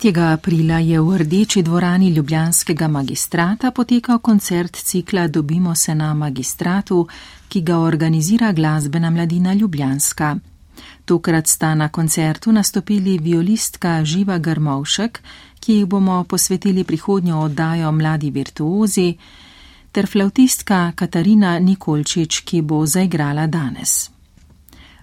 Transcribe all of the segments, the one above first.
Tretjega aprila je v Rdeči dvorani Ljubljanskega magistrata potekal koncert cikla Dobimo se na magistratu, ki ga organizira glasbena mladina Ljubljanska. Tokrat sta na koncertu nastopili violistka Živa Grmovšek, ki jih bomo posvetili prihodnjo oddajo Mladi virtuozi, ter flautistka Katarina Nikolčič, ki bo zaigrala danes.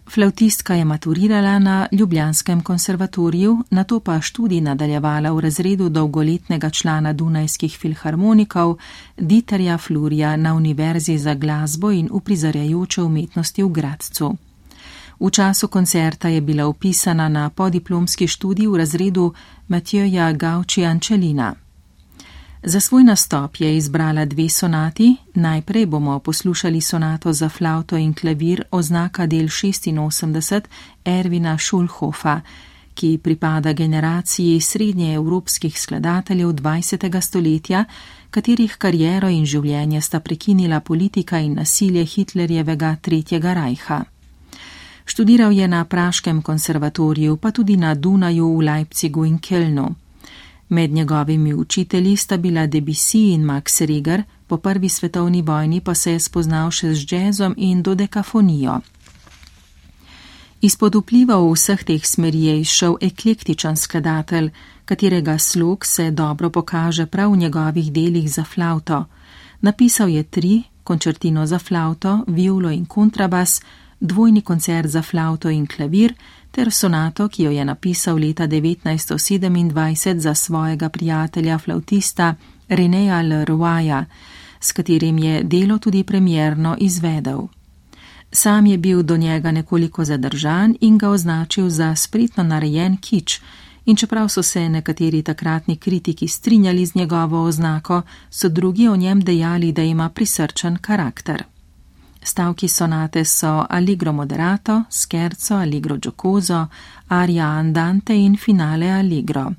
Flautistka je maturirala na Ljubljanskem konservatoriju, na to pa študij nadaljevala v razredu dolgoletnega člana Dunajskih filharmonikov Diterja Flurja na Univerzi za glasbo in uprizarjajoče umetnosti v Gradcu. V času koncerta je bila upisana na podiplomski študij v razredu Matjoja Gauči Ančelina. Za svoj nastop je izbrala dve sonati, najprej bomo poslušali sonato za flauto in klavir oznaka del 86 Ervina Schulhofa, ki pripada generaciji srednjeevropskih skladateljev 20. stoletja, katerih kariero in življenje sta prekinila politika in nasilje Hitlerjevega Tretjega rajha. Študiral je na Praškem konservatoriju, pa tudi na Dunaju v Leipzigu in Kelnu. Med njegovimi učitelji sta bila Debussy in Max Reger, po prvi svetovni vojni pa se je spoznal še z džezom in dodekafonijo. Izpod vpliva vseh teh smeri je izšel eklektičen skladatelj, katerega slog se dobro pokaže prav v njegovih delih za flauto. Napisal je tri, končrtino za flauto, violo in kontrabas, dvojni koncert za flauto in klavir, ter sonato, ki jo je napisal leta 1927 za svojega prijatelja flautista Reneja Leroya, s katerim je delo tudi premjerno izvedel. Sam je bil do njega nekoliko zadržan in ga označil za spretno narejen kič, in čeprav so se nekateri takratni kritiki strinjali z njegovo oznako, so drugi o njem dejali, da ima prisrčen karakter. Stavki sonate so Allegro moderato, Scherzo, Allegro giocoso, Aria andante in Finale Allegro.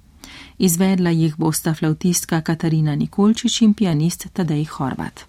Izvedla jih bosta flautistka Katarina Nikolčič in pianist Tadej Horvat.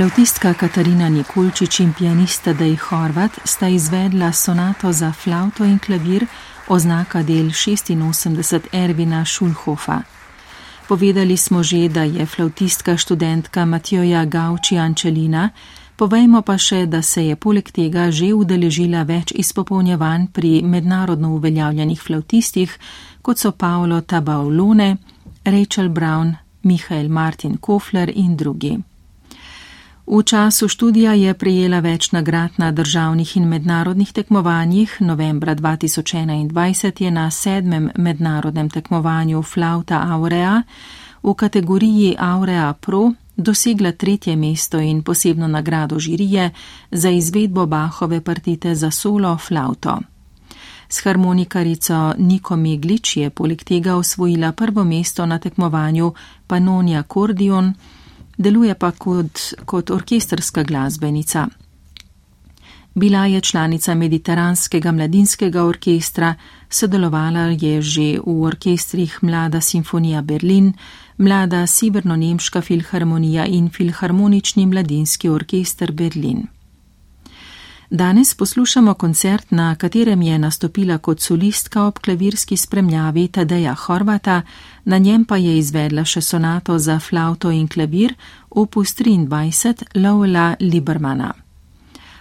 Flautistka Katarina Nikolčič in pianista Dej Horvat sta izvedla sonato za flauto in klavir, oznaka del 86 Ervina Šulhofa. Povedali smo že, da je flautistka študentka Matjoja Gauči Ančelina, povejmo pa še, da se je poleg tega že udeležila več izpopolnjevanj pri mednarodno uveljavljenih flautistih, kot so Paolo Tabaulone, Rachel Brown, Mihael Martin Kofler in drugi. V času študija je prejela več nagrad na državnih in mednarodnih tekmovanjih. Novembra 2021 je na sedmem mednarodnem tekmovanju Flauta Aurea v kategoriji Aurea Pro dosegla tretje mesto in posebno nagrado žirije za izvedbo Bahove partite za solo flauto. S harmonikarico Niko Meglič je poleg tega osvojila prvo mesto na tekmovanju Panonija Kordion, deluje pa kot, kot orkestrska glasbenica. Bila je članica Mediteranskega mladinskega orkestra, sodelovala je že v orkestrih Mlada simfonija Berlin, Mlada Siberno-Nemška filharmonija in Filharmonični mladinski orkester Berlin. Danes poslušamo koncert, na katerem je nastopila kot solistka ob klavirski spremljavi Tadeja Horvata, na njem pa je izvedla še sonato za flauto in klavir opus 23 Lowella Libermana.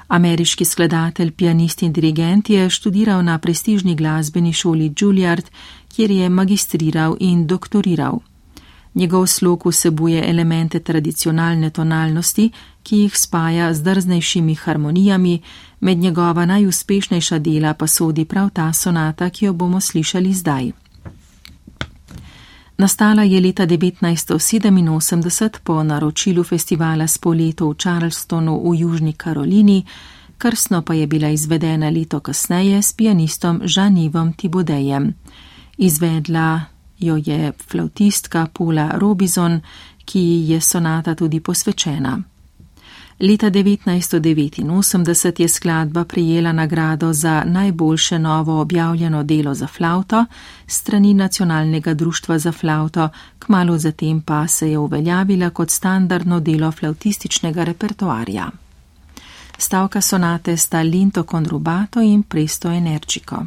Ameriški skladatelj, pianist in dirigent je študiral na prestižni glasbeni šoli Juilliard, kjer je magistriral in doktoriral. Njegov slog vsebuje elemente tradicionalne tonalnosti, ki jih spaja z drznejšimi harmonijami, med njegova najuspešnejša dela pa sodi prav ta sonata, ki jo bomo slišali zdaj. Nastala je leta 1987 po naročilu festivala Spoleto v Charlestonu v Južni Karolini, krsno pa je bila izvedena leto kasneje s pianistom Žanivom Tibodejem. Izvedla jo je flautistka Paula Robizon, ki je sonata tudi posvečena. Leta 1989 je skladba prijela nagrado za najboljše novo objavljeno delo za flauto strani Nacionalnega društva za flauto, kmalo zatem pa se je uveljavila kot standardno delo flautističnega repertoarja. Stavka sonate sta Linto Conrubato in Presto Energico.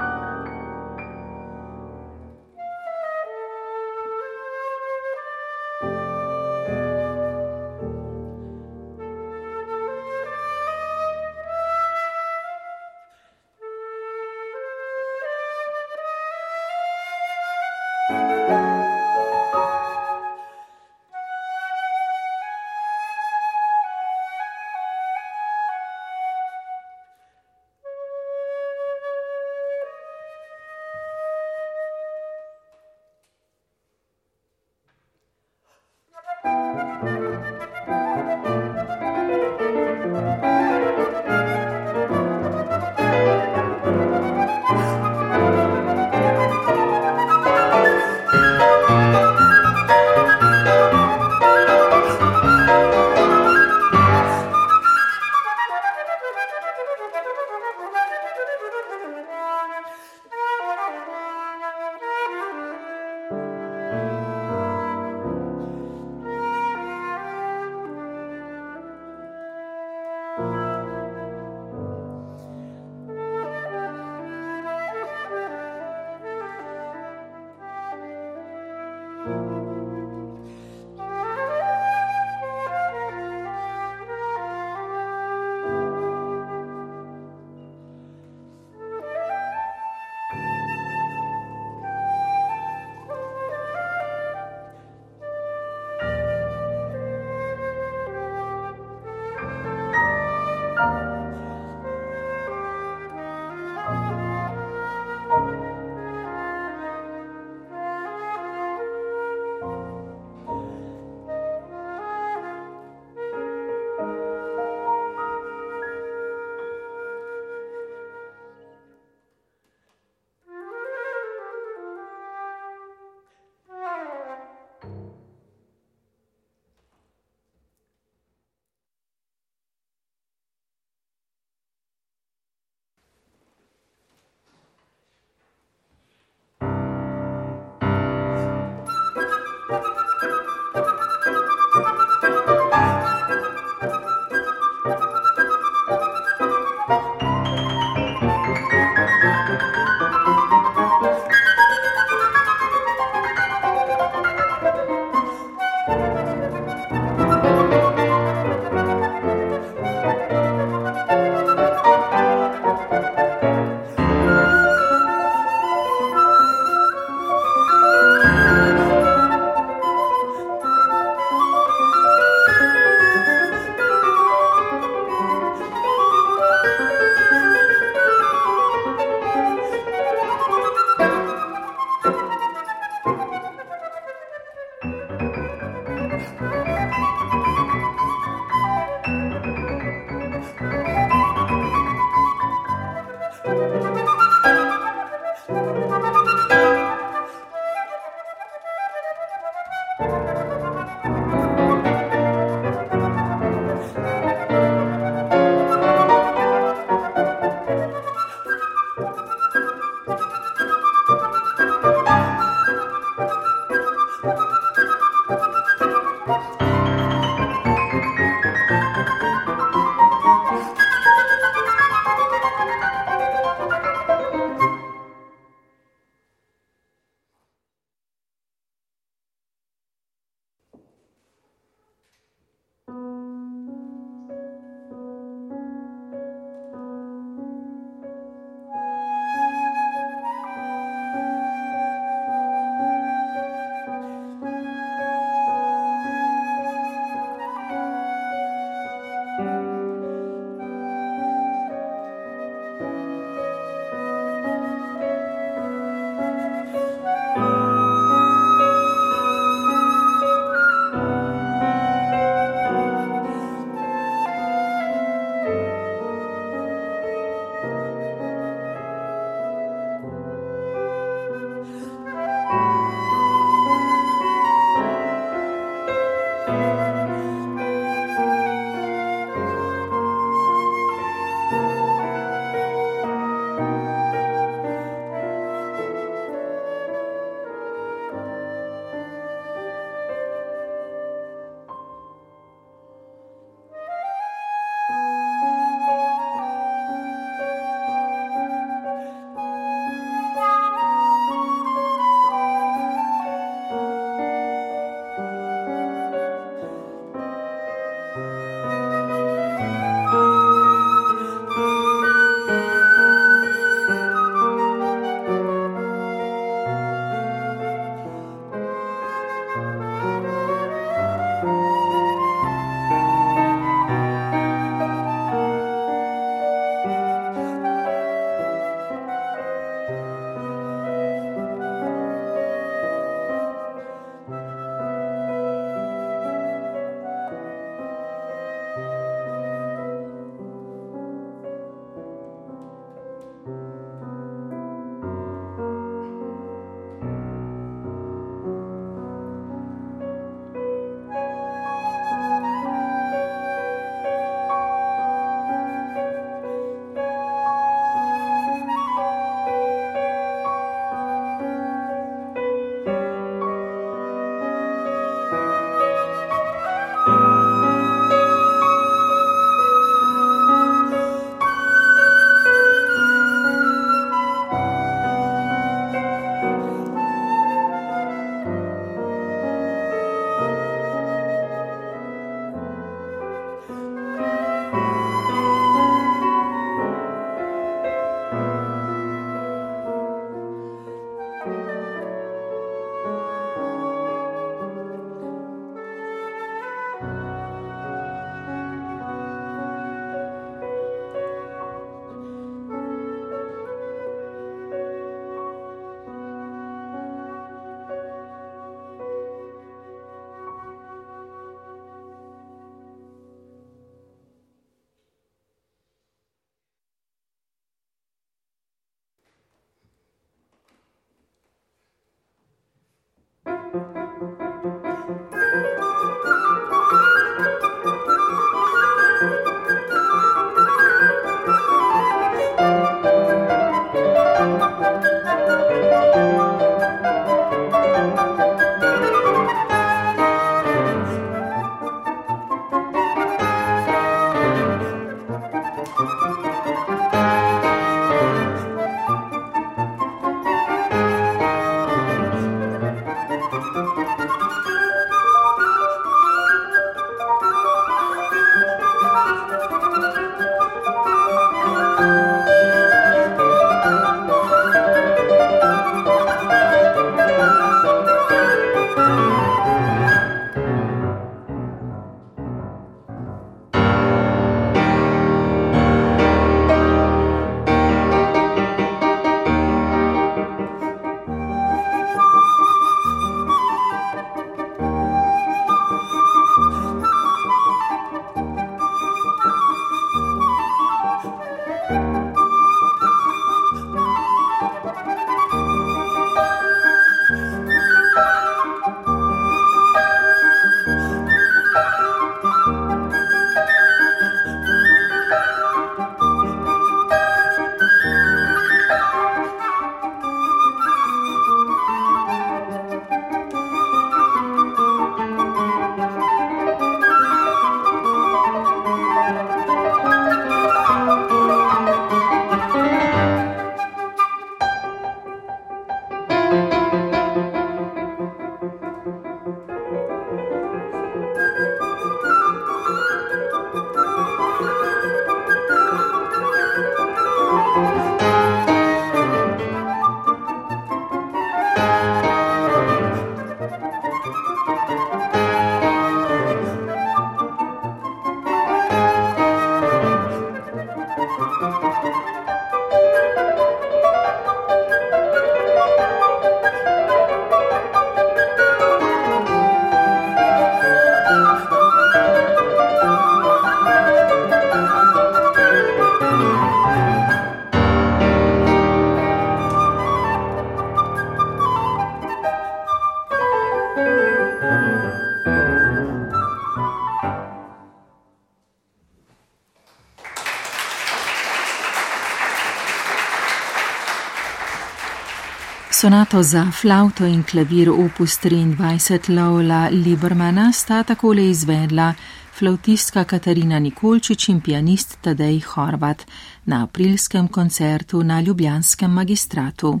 Sonato za flauto in klavir opus 23 Laula Libermana sta takole izvedla flautistka Katarina Nikolčič in pianist Tadej Horvat na aprilskem koncertu na Ljubljanskem magistratu.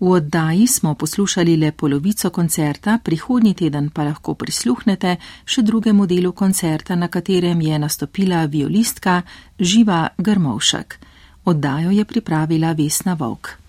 V oddaji smo poslušali le polovico koncerta, prihodnji teden pa lahko prisluhnete še drugemu delu koncerta, na katerem je nastopila violistka Živa Grmovšek. Oddajo je pripravila Vesna Vok.